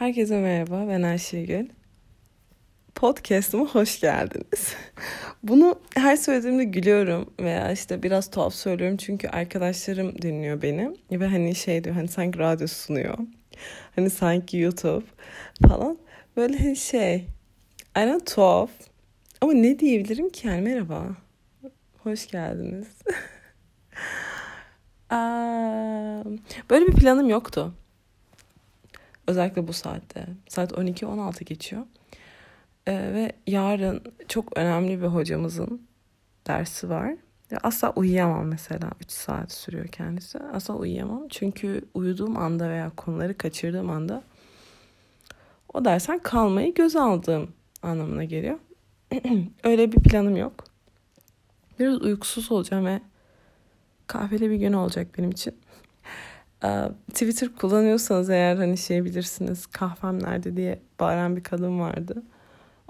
Herkese merhaba, ben Ayşegül. Podcast'ıma hoş geldiniz. Bunu her söylediğimde gülüyorum veya işte biraz tuhaf söylüyorum çünkü arkadaşlarım dinliyor beni. Ve hani şey diyor, hani sanki radyo sunuyor. Hani sanki YouTube falan. Böyle hani şey, aynen tuhaf. Ama ne diyebilirim ki yani merhaba. Hoş geldiniz. Böyle bir planım yoktu. Özellikle bu saatte. Saat 12-16 geçiyor. Ee, ve yarın çok önemli bir hocamızın dersi var. Asla uyuyamam mesela. 3 saat sürüyor kendisi. Asla uyuyamam. Çünkü uyuduğum anda veya konuları kaçırdığım anda o dersen kalmayı göz aldığım anlamına geliyor. Öyle bir planım yok. Biraz uykusuz olacağım ve kahveli bir gün olacak benim için. Twitter kullanıyorsanız eğer hani şey bilirsiniz kahvem nerede diye bağıran bir kadın vardı.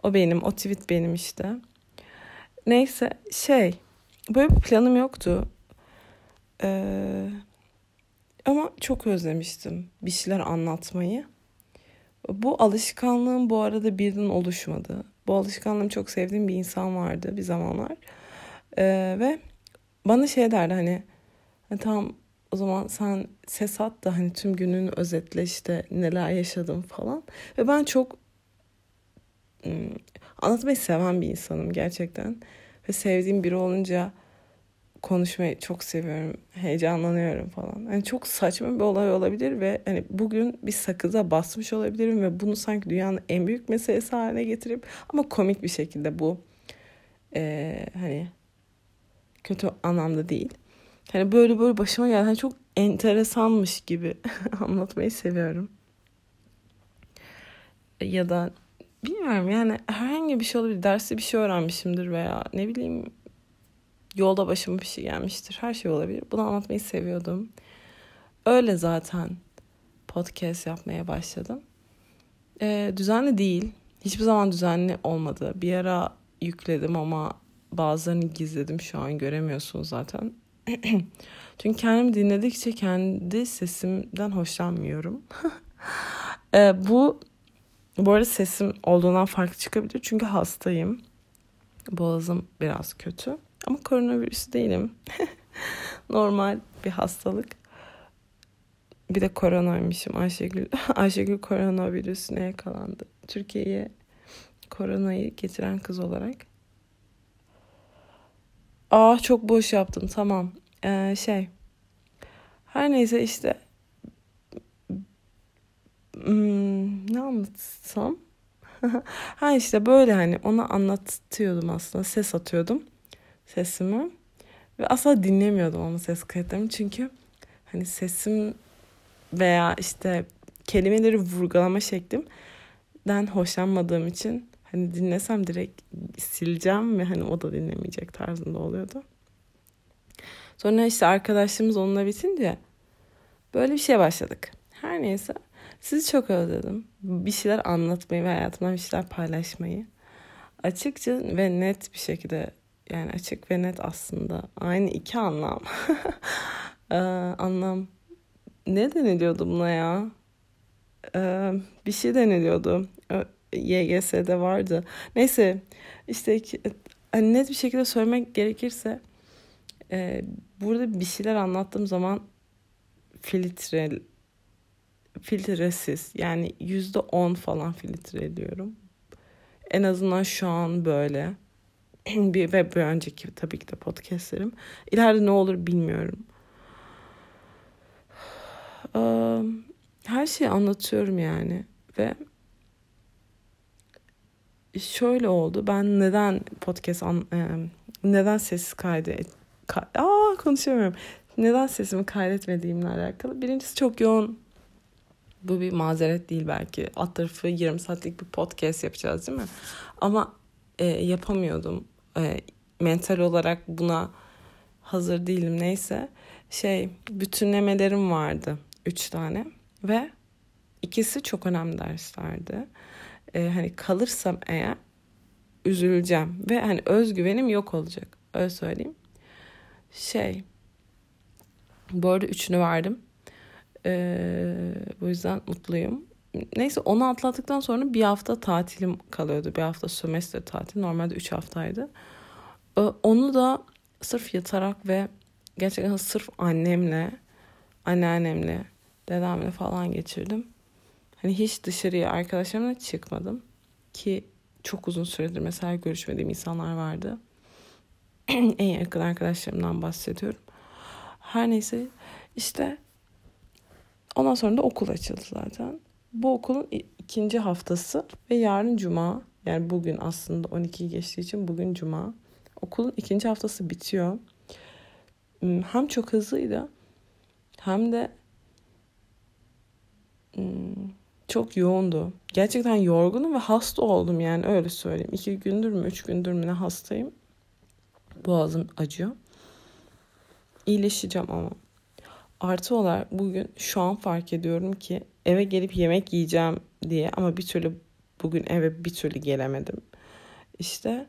O benim, o tweet benim işte. Neyse şey böyle bir planım yoktu. Ee, ama çok özlemiştim bir şeyler anlatmayı. Bu alışkanlığım bu arada birden oluşmadı. Bu alışkanlığım çok sevdiğim bir insan vardı bir zamanlar. Ee, ve bana şey derdi hani tamam o zaman sen ses at da hani tüm gününü özetle işte neler yaşadım falan. Ve ben çok ım, anlatmayı seven bir insanım gerçekten. Ve sevdiğim biri olunca konuşmayı çok seviyorum. Heyecanlanıyorum falan. Hani çok saçma bir olay olabilir ve hani bugün bir sakıza basmış olabilirim ve bunu sanki dünyanın en büyük meselesi haline getirip ama komik bir şekilde bu e, hani kötü anlamda değil. Hani böyle böyle başıma geldi. Hani çok enteresanmış gibi anlatmayı seviyorum. Ya da bilmiyorum yani herhangi bir şey olabilir. Derste bir şey öğrenmişimdir veya ne bileyim yolda başıma bir şey gelmiştir. Her şey olabilir. Bunu anlatmayı seviyordum. Öyle zaten podcast yapmaya başladım. Ee, düzenli değil. Hiçbir zaman düzenli olmadı. Bir ara yükledim ama bazılarını gizledim. Şu an göremiyorsunuz zaten. Çünkü kendimi dinledikçe kendi sesimden hoşlanmıyorum. e, bu bu arada sesim olduğundan farklı çıkabilir. Çünkü hastayım. Boğazım biraz kötü. Ama koronavirüs değilim. Normal bir hastalık. Bir de koronaymışım. Ayşegül, Ayşegül koronavirüsüne yakalandı. Türkiye'ye koronayı getiren kız olarak. Aa çok boş yaptım tamam. Ee, şey. Her neyse işte. Hmm, ne anlatsam? ha işte böyle hani ona anlatıyordum aslında. Ses atıyordum sesimi. Ve asla dinlemiyordum ama ses kayıtlarımı. Çünkü hani sesim veya işte kelimeleri vurgulama şeklimden hoşlanmadığım için hani dinlesem direkt sileceğim ve hani o da dinlemeyecek tarzında oluyordu. Sonra işte arkadaşlığımız onunla bitince böyle bir şey başladık. Her neyse sizi çok özledim. Bir şeyler anlatmayı ve hayatımdan bir şeyler paylaşmayı. Açıkça ve net bir şekilde yani açık ve net aslında aynı iki anlam. ee, anlam ne deniliyordu buna ya? Ee, bir şey deniliyordu. YGS'de vardı. Neyse işte hani net bir şekilde söylemek gerekirse e, burada bir şeyler anlattığım zaman filtre filtresiz yani yüzde on falan filtre ediyorum. En azından şu an böyle. bir ve bir önceki tabii ki de podcastlerim. İleride ne olur bilmiyorum. Her şeyi anlatıyorum yani ve şöyle oldu. Ben neden podcast an, e, neden ses kaydı ka, aa konuşamıyorum. Neden sesimi kaydetmediğimle alakalı. Birincisi çok yoğun. Bu bir mazeret değil belki. Alt tarafı 20 saatlik bir podcast yapacağız değil mi? Ama e, yapamıyordum. E, mental olarak buna hazır değilim neyse. Şey bütünlemelerim vardı. Üç tane. Ve ikisi çok önemli derslerdi e, hani kalırsam eğer üzüleceğim ve hani özgüvenim yok olacak. Öyle söyleyeyim. Şey bu arada üçünü verdim. Ee, bu yüzden mutluyum. neyse onu atlattıktan sonra bir hafta tatilim kalıyordu. Bir hafta sömestr tatil. Normalde üç haftaydı. Ee, onu da sırf yatarak ve gerçekten sırf annemle, anneannemle, dedemle falan geçirdim. Hani hiç dışarıya arkadaşlarımla çıkmadım. Ki çok uzun süredir mesela görüşmediğim insanlar vardı. en yakın arkadaşlarımdan bahsediyorum. Her neyse işte ondan sonra da okul açıldı zaten. Bu okulun ikinci haftası ve yarın cuma. Yani bugün aslında 12 geçtiği için bugün cuma. Okulun ikinci haftası bitiyor. Hmm, hem çok hızlıydı hem de hmm, çok yoğundu. Gerçekten yorgunum ve hasta oldum yani öyle söyleyeyim. İki gündür mü üç gündür mü ne hastayım. Boğazım acıyor. İyileşeceğim ama. Artı olarak bugün şu an fark ediyorum ki eve gelip yemek yiyeceğim diye ama bir türlü bugün eve bir türlü gelemedim. İşte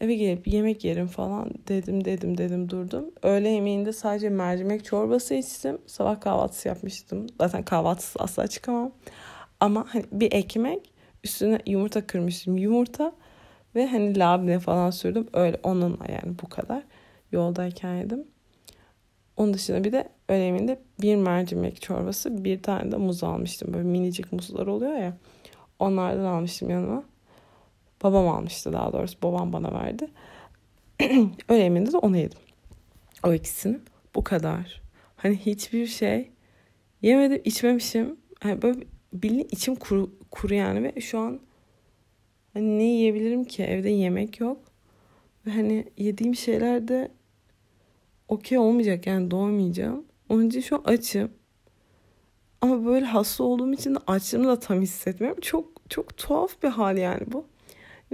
eve gelip yemek yerim falan dedim dedim dedim durdum. Öğle yemeğinde sadece mercimek çorbası içtim. Sabah kahvaltısı yapmıştım. Zaten kahvaltısı asla çıkamam. Ama hani bir ekmek üstüne yumurta kırmıştım. Yumurta ve hani labne falan sürdüm. Öyle onunla yani bu kadar. Yoldayken yedim. Onun dışında bir de öğle yemeğinde bir mercimek çorbası bir tane de muz almıştım. Böyle minicik muzlar oluyor ya. Onlardan almıştım yanıma. Babam almıştı daha doğrusu. Babam bana verdi. öğle de onu yedim. O ikisini. Bu kadar. Hani hiçbir şey yemedim, içmemişim. Hani böyle bildiğin içim kuru, kuru yani ve şu an hani ne yiyebilirim ki? Evde yemek yok. Ve hani yediğim şeyler de okey olmayacak yani doymayacağım. Onun için şu an açım. Ama böyle hasta olduğum için de açlığımı da tam hissetmiyorum. Çok çok tuhaf bir hal yani bu.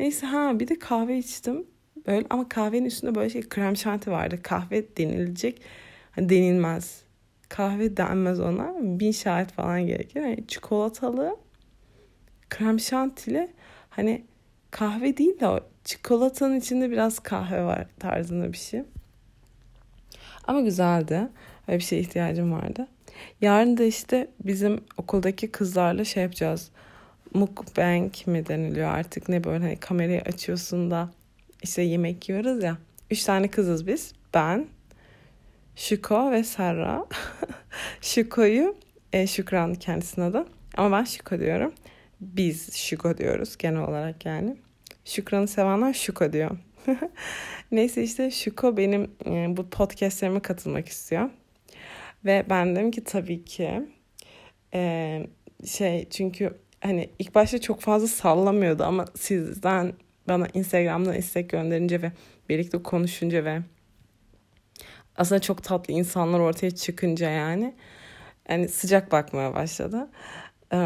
Neyse ha bir de kahve içtim. Böyle ama kahvenin üstünde böyle şey krem şanti vardı. Kahve denilecek. Hani denilmez. Kahve denmez ona. Bin şahit falan gerekir. Yani çikolatalı krem şantili hani kahve değil de o çikolatanın içinde biraz kahve var tarzında bir şey. Ama güzeldi. Öyle bir şeye ihtiyacım vardı. Yarın da işte bizim okuldaki kızlarla şey yapacağız. Mukbang mi deniliyor artık ne böyle hani kamerayı açıyorsun da işte yemek yiyoruz ya. Üç tane kızız biz. Ben, Şuko ve Serra. Şuko'yu e, Şükran kendisine adı. Ama ben Şuko diyorum. Biz Şuko diyoruz genel olarak yani. Şükran'ı sevenler Şuko diyor. Neyse işte Şuko benim e, bu podcastlerime katılmak istiyor. Ve ben dedim ki tabii ki e, şey çünkü hani ilk başta çok fazla sallamıyordu ama sizden bana Instagram'dan istek gönderince ve birlikte konuşunca ve aslında çok tatlı insanlar ortaya çıkınca yani yani sıcak bakmaya başladı. Ee,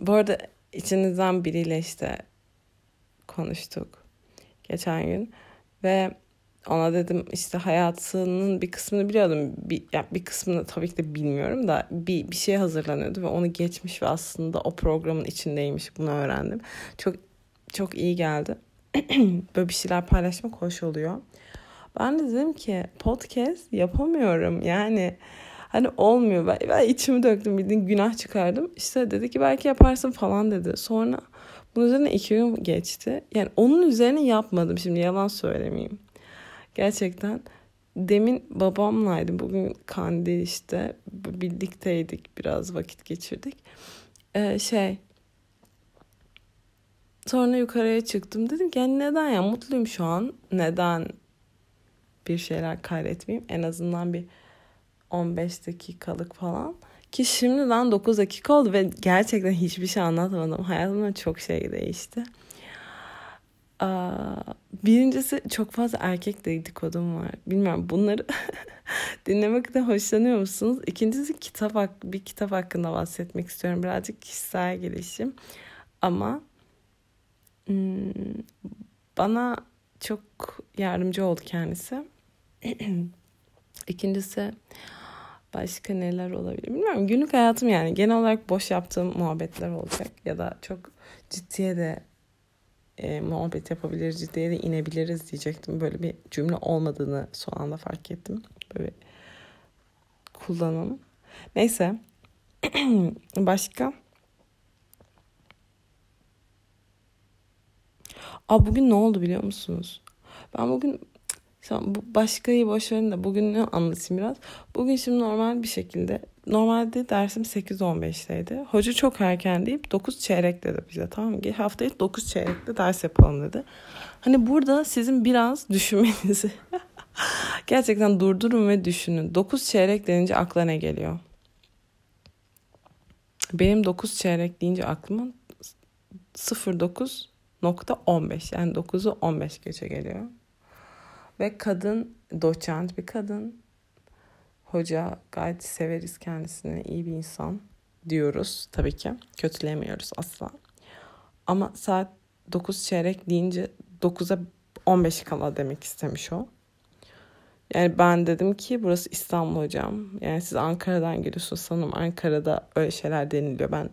bu arada içinizden biriyle işte konuştuk geçen gün ve ona dedim işte hayatının bir kısmını biliyordum. Bir, yani bir kısmını tabii ki de bilmiyorum da bir, bir şey hazırlanıyordu ve onu geçmiş ve aslında o programın içindeymiş. Bunu öğrendim. Çok çok iyi geldi. Böyle bir şeyler paylaşmak hoş oluyor. Ben de dedim ki podcast yapamıyorum. Yani hani olmuyor. Ben, ben içimi döktüm bildiğin günah çıkardım. İşte dedi ki belki yaparsın falan dedi. Sonra bunun üzerine iki gün geçti. Yani onun üzerine yapmadım şimdi yalan söylemeyeyim. Gerçekten demin babamlaydım. Bugün kandil işte birlikteydik biraz vakit geçirdik. Ee, şey sonra yukarıya çıktım. Dedim ki yani neden ya mutluyum şu an. Neden bir şeyler kaydetmeyeyim. En azından bir 15 dakikalık falan. Ki şimdiden 9 dakika oldu ve gerçekten hiçbir şey anlatmadım. Hayatımda çok şey değişti. Birincisi çok fazla erkek dedikodum var. Bilmiyorum bunları dinlemekten hoşlanıyor musunuz? İkincisi kitap bir kitap hakkında bahsetmek istiyorum. Birazcık kişisel gelişim. Ama hmm, bana çok yardımcı oldu kendisi. İkincisi başka neler olabilir bilmiyorum. Günlük hayatım yani genel olarak boş yaptığım muhabbetler olacak ya da çok ciddiye de e, muhabbet yapabiliriz diye de inebiliriz diyecektim. Böyle bir cümle olmadığını son anda fark ettim. Böyle kullanım. Neyse. Başka? Aa bugün ne oldu biliyor musunuz? Ben bugün başkayı boş verin de bugün ne anlatayım biraz. Bugün şimdi normal bir şekilde normalde dersim 8-15'teydi. Hoca çok erken deyip 9 çeyrek dedi bize tamam mı? Haftaya 9 çeyrekte ders yapalım dedi. Hani burada sizin biraz düşünmenizi gerçekten durdurun ve düşünün. 9 çeyrek denince akla ne geliyor? Benim 9 çeyrek deyince aklıma 09.15 yani 9'u 15 geçe geliyor. Ve kadın doçent bir kadın. Hoca gayet severiz kendisini. iyi bir insan diyoruz tabii ki. Kötülemiyoruz asla. Ama saat 9 çeyrek deyince 9'a 15 kala demek istemiş o. Yani ben dedim ki burası İstanbul hocam. Yani siz Ankara'dan geliyorsunuz sanırım Ankara'da öyle şeyler deniliyor. Ben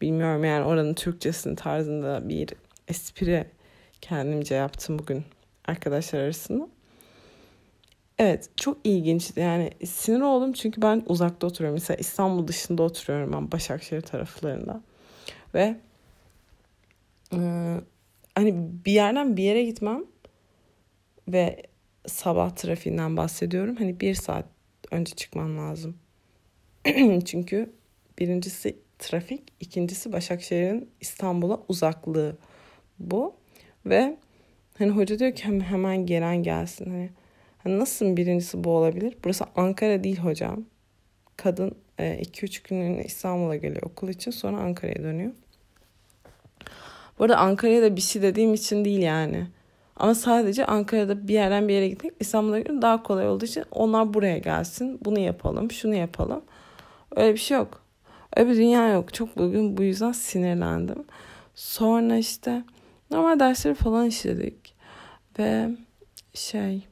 bilmiyorum yani oranın Türkçesinin tarzında bir espri kendimce yaptım bugün arkadaşlar arasında. Evet çok ilginçti yani sinir oldum çünkü ben uzakta oturuyorum. Mesela İstanbul dışında oturuyorum ben Başakşehir taraflarında. Ve e, hani bir yerden bir yere gitmem ve sabah trafiğinden bahsediyorum. Hani bir saat önce çıkman lazım. çünkü birincisi trafik, ikincisi Başakşehir'in İstanbul'a uzaklığı bu. Ve Hani hoca diyor ki hemen gelen gelsin. Hani, hani nasıl birincisi bu olabilir? Burası Ankara değil hocam. Kadın 2-3 e, günlüğüne İstanbul'a geliyor okul için sonra Ankara'ya dönüyor. Bu arada Ankara'ya da bir şey dediğim için değil yani. Ama sadece Ankara'da bir yerden bir yere gitmek İstanbul'a göre daha kolay olduğu için onlar buraya gelsin. Bunu yapalım, şunu yapalım. Öyle bir şey yok. Öyle bir dünya yok. Çok bugün bu yüzden sinirlendim. Sonra işte normal dersleri falan işledik. Ve şey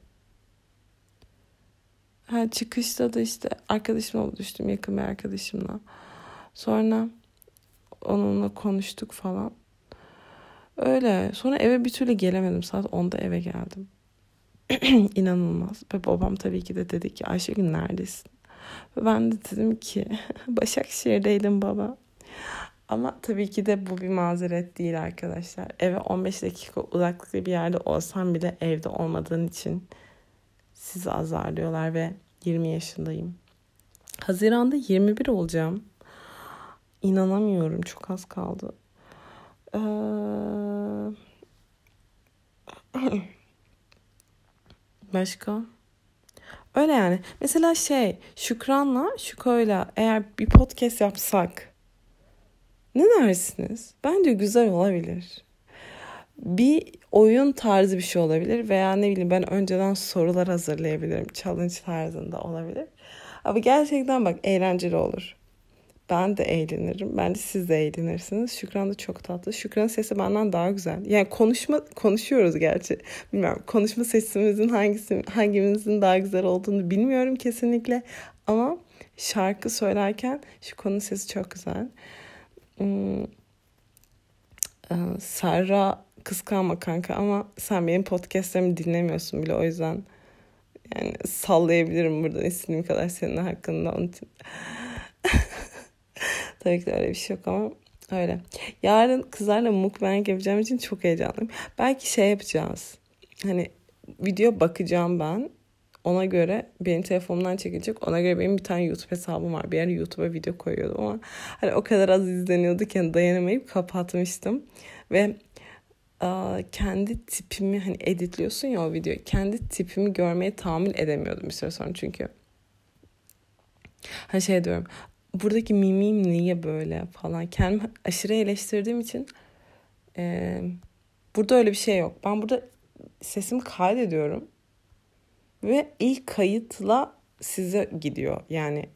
ha, çıkışta da işte arkadaşımla buluştum yakın bir arkadaşımla. Sonra onunla konuştuk falan. Öyle. Sonra eve bir türlü gelemedim. Saat 10'da eve geldim. İnanılmaz. Ve babam tabii ki de dedi ki Ayşegül neredesin? Ben de dedim ki Başakşehir'deydim baba. Ama tabii ki de bu bir mazeret değil arkadaşlar. Eve 15 dakika uzaklıkta bir yerde olsam bile evde olmadığın için sizi azarlıyorlar ve 20 yaşındayım. Haziranda 21 olacağım. İnanamıyorum. Çok az kaldı. Ee... Başka? Öyle yani. Mesela şey Şükran'la Şuko'yla eğer bir podcast yapsak ne dersiniz? Bence güzel olabilir. Bir oyun tarzı bir şey olabilir veya ne bileyim ben önceden sorular hazırlayabilirim. Challenge tarzında olabilir. Ama gerçekten bak eğlenceli olur. Ben de eğlenirim. Bence siz de eğlenirsiniz. Şükran da çok tatlı. Şükran'ın sesi benden daha güzel. Yani konuşma konuşuyoruz gerçi. Bilmiyorum. Konuşma sesimizin hangisi hangimizin daha güzel olduğunu bilmiyorum kesinlikle. Ama şarkı söylerken Şükran'ın sesi çok güzel. Hmm, e, Serra kıskanma kanka ama sen benim podcastlerimi dinlemiyorsun bile o yüzden yani sallayabilirim buradan istediğim kadar senin hakkında onun için. Tabii ki de öyle bir şey yok ama öyle. Yarın kızlarla mukbang yapacağım için çok heyecanlıyım. Belki şey yapacağız. Hani video bakacağım ben. Ona göre benim telefonumdan çekilecek. Ona göre benim bir tane YouTube hesabım var. Bir ara YouTube'a video koyuyordum ama hani o kadar az izleniyordu ki dayanamayıp kapatmıştım. Ve kendi tipimi hani editliyorsun ya o videoyu. Kendi tipimi görmeye tahammül edemiyordum bir süre sonra çünkü. Hani şey diyorum. Buradaki mimim niye böyle falan. Kendimi aşırı eleştirdiğim için e, burada öyle bir şey yok. Ben burada sesimi kaydediyorum ve ilk kayıtla size gidiyor. Yani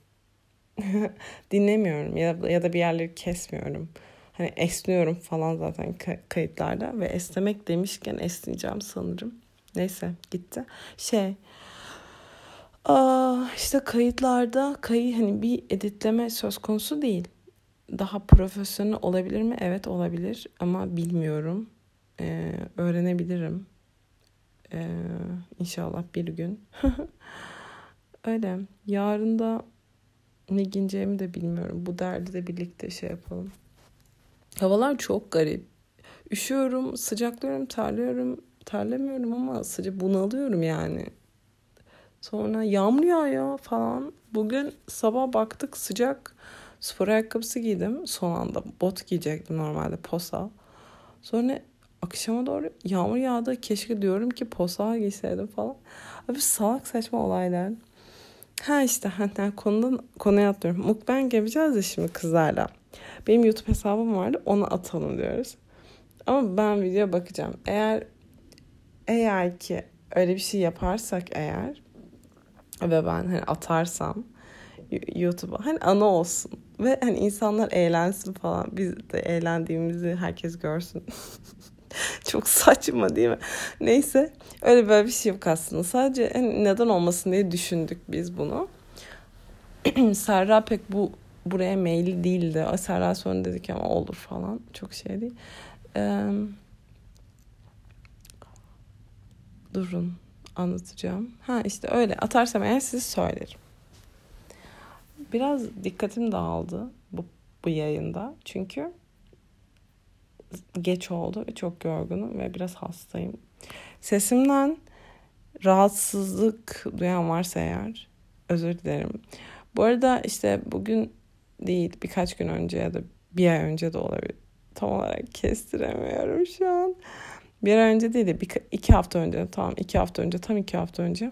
dinlemiyorum ya da, ya da bir yerleri kesmiyorum. Hani esniyorum falan zaten kayıtlarda ve esnemek demişken esneyeceğim sanırım. Neyse gitti. Şey aa, işte kayıtlarda kayı hani bir editleme söz konusu değil. Daha profesyonel olabilir mi? Evet olabilir ama bilmiyorum. Ee, öğrenebilirim. Ee, inşallah bir gün. Öyle. Yarın da ne giyeceğimi de bilmiyorum. Bu derdi de birlikte şey yapalım. Havalar çok garip. üşüyorum, sıcaklıyorum, terliyorum. Terlemiyorum ama sıcak bunalıyorum yani. Sonra yağmur yağıyor falan. Bugün sabah baktık sıcak. Spor ayakkabısı giydim. Son anda bot giyecektim normalde posa. Sonra akşama doğru yağmur yağdı. Keşke diyorum ki posa giyseydim falan. Abi salak saçma olaylar. Ha işte hatta konudan konuya atlıyorum. Mukbang yapacağız ya şimdi kızlarla. Benim YouTube hesabım vardı. Onu atalım diyoruz. Ama ben video bakacağım. Eğer eğer ki öyle bir şey yaparsak eğer ve ben hani atarsam YouTube'a hani ana olsun ve hani insanlar eğlensin falan biz de eğlendiğimizi herkes görsün. Çok saçma değil mi? Neyse öyle böyle bir şey yok aslında. Sadece neden olmasın diye düşündük biz bunu. Serra pek bu buraya mail değildi. Serra sonra dedik ama olur falan. Çok şey değil. Ee, durun anlatacağım. Ha işte öyle atarsam eğer size söylerim. Biraz dikkatim dağıldı bu, bu yayında. Çünkü geç oldu ve çok yorgunum ve biraz hastayım. Sesimden rahatsızlık duyan varsa eğer özür dilerim. Bu arada işte bugün değil birkaç gün önce ya da bir ay önce de olabilir. Tam olarak kestiremiyorum şu an. Bir ay önce değil de bir, iki hafta önce tamam iki hafta önce tam iki hafta önce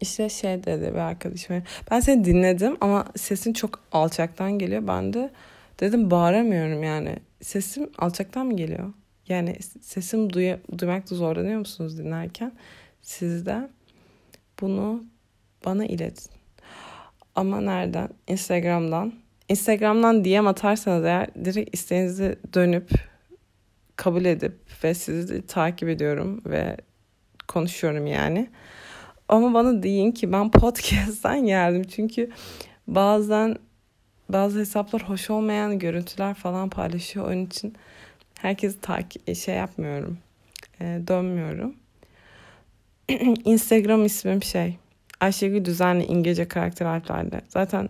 işte şey dedi bir arkadaşım ben seni dinledim ama sesin çok alçaktan geliyor ben de dedim bağıramıyorum yani. Sesim alçaktan mı geliyor? Yani sesim duy duymakta zorlanıyor musunuz dinlerken? Siz de bunu bana iletin. Ama nereden? Instagram'dan. Instagram'dan DM atarsanız eğer direkt isteğinizi dönüp kabul edip ve sizi takip ediyorum ve konuşuyorum yani. Ama bana deyin ki ben podcast'ten geldim. Çünkü bazen bazı hesaplar hoş olmayan görüntüler falan paylaşıyor. Onun için herkesi takip şey yapmıyorum. E, dönmüyorum. Instagram ismim şey. Ayşegül Düzenli İngilizce karakter harflerle. Zaten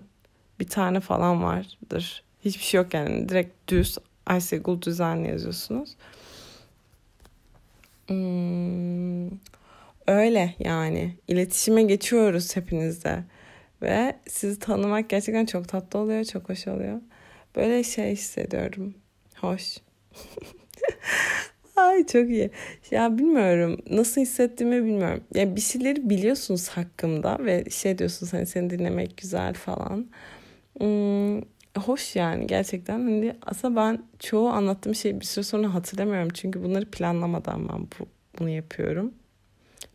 bir tane falan vardır. Hiçbir şey yok yani. Direkt düz Ayşegül Düzenli yazıyorsunuz. Hmm, öyle yani. İletişime geçiyoruz hepinizle. Ve sizi tanımak gerçekten çok tatlı oluyor, çok hoş oluyor. Böyle şey hissediyorum. Hoş. Ay çok iyi. Ya bilmiyorum nasıl hissettiğimi bilmiyorum. Ya bir şeyleri biliyorsunuz hakkımda ve şey diyorsunuz hani seni dinlemek güzel falan. Hmm, hoş yani gerçekten. Hani aslında ben çoğu anlattığım şeyi bir süre sonra hatırlamıyorum. Çünkü bunları planlamadan ben bu, bunu yapıyorum.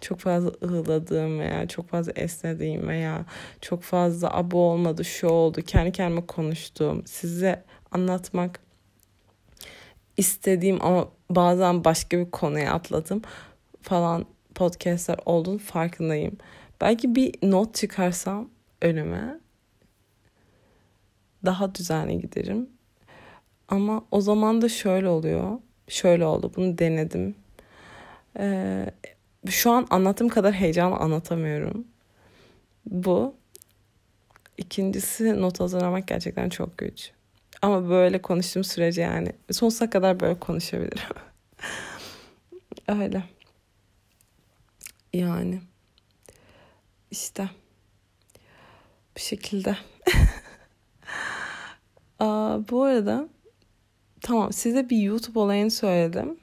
Çok fazla ığladığım veya çok fazla esnediğim veya çok fazla abo olmadı şu oldu kendi kendime konuştuğum size anlatmak istediğim ama bazen başka bir konuya atladım falan podcastler olduğunu farkındayım. Belki bir not çıkarsam önüme daha düzenli giderim. Ama o zaman da şöyle oluyor. Şöyle oldu. Bunu denedim. Ee, şu an anlattığım kadar heyecanla anlatamıyorum. Bu. İkincisi not hazırlamak gerçekten çok güç. Ama böyle konuştuğum sürece yani sonsuza kadar böyle konuşabilirim. Öyle. Yani. işte bu şekilde. Aa, bu arada tamam size bir YouTube olayını söyledim.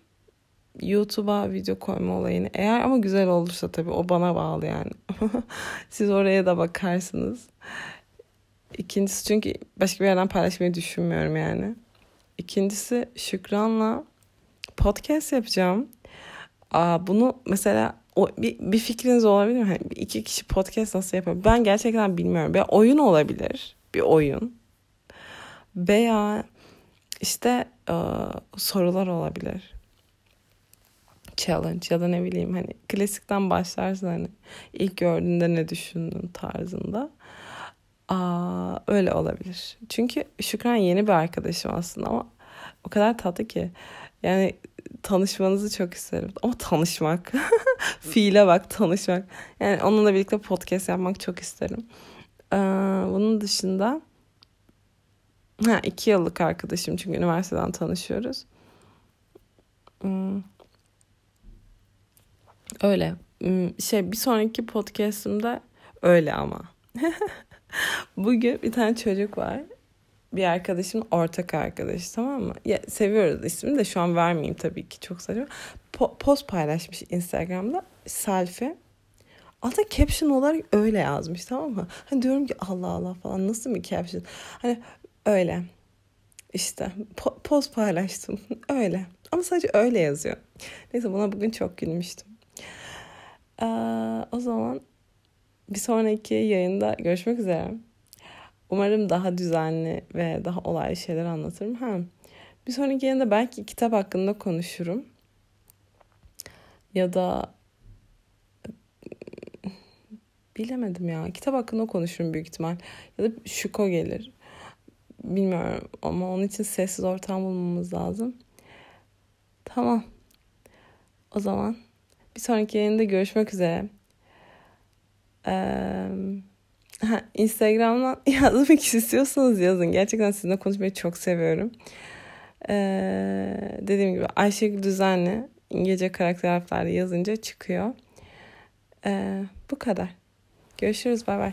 YouTube'a video koyma olayını. Eğer ama güzel olursa tabii o bana bağlı yani. Siz oraya da bakarsınız. İkincisi çünkü başka bir yerden paylaşmayı düşünmüyorum yani. İkincisi Şükran'la podcast yapacağım. Aa, bunu mesela o, bir, bir fikriniz olabilir mi? Hani iki kişi podcast nasıl yapar? Ben gerçekten bilmiyorum. Bir oyun olabilir. Bir oyun. Veya işte e, sorular olabilir. Challenge ya da ne bileyim hani klasikten başlarsın hani ilk gördüğünde ne düşündün tarzında. Aa, öyle olabilir. Çünkü Şükran yeni bir arkadaşım aslında ama o kadar tatlı ki. Yani tanışmanızı çok isterim. Ama tanışmak. Fiile bak tanışmak. Yani onunla birlikte podcast yapmak çok isterim. Ee, bunun dışında Ha, iki yıllık arkadaşım çünkü üniversiteden tanışıyoruz. Hmm. Öyle. Hmm, şey bir sonraki podcast'ımda öyle ama. Bugün bir tane çocuk var. Bir arkadaşım ortak arkadaş tamam mı? Ya, seviyoruz ismini de şu an vermeyeyim tabii ki çok saçma. Po- post paylaşmış Instagram'da selfie. Altta caption olarak öyle yazmış tamam mı? Hani diyorum ki Allah Allah falan nasıl bir caption? Hani öyle. İşte po- post paylaştım. öyle. Ama sadece öyle yazıyor. Neyse buna bugün çok gülmüştüm. Ee, o zaman bir sonraki yayında görüşmek üzere. Umarım daha düzenli ve daha olaylı şeyler anlatırım. Ha, bir sonraki yayında belki kitap hakkında konuşurum. Ya da bilemedim ya. Kitap hakkında konuşurum büyük ihtimal. Ya da Şuko gelir. Bilmiyorum ama onun için sessiz ortam bulmamız lazım. Tamam. O zaman bir sonraki yayında görüşmek üzere. Ee, Instagram'dan yazmak istiyorsanız yazın. Gerçekten sizinle konuşmayı çok seviyorum. Ee, dediğim gibi Ayşegül Düzenli İngilizce karakter harflerle yazınca çıkıyor. Ee, bu kadar. Görüşürüz. Bay bay.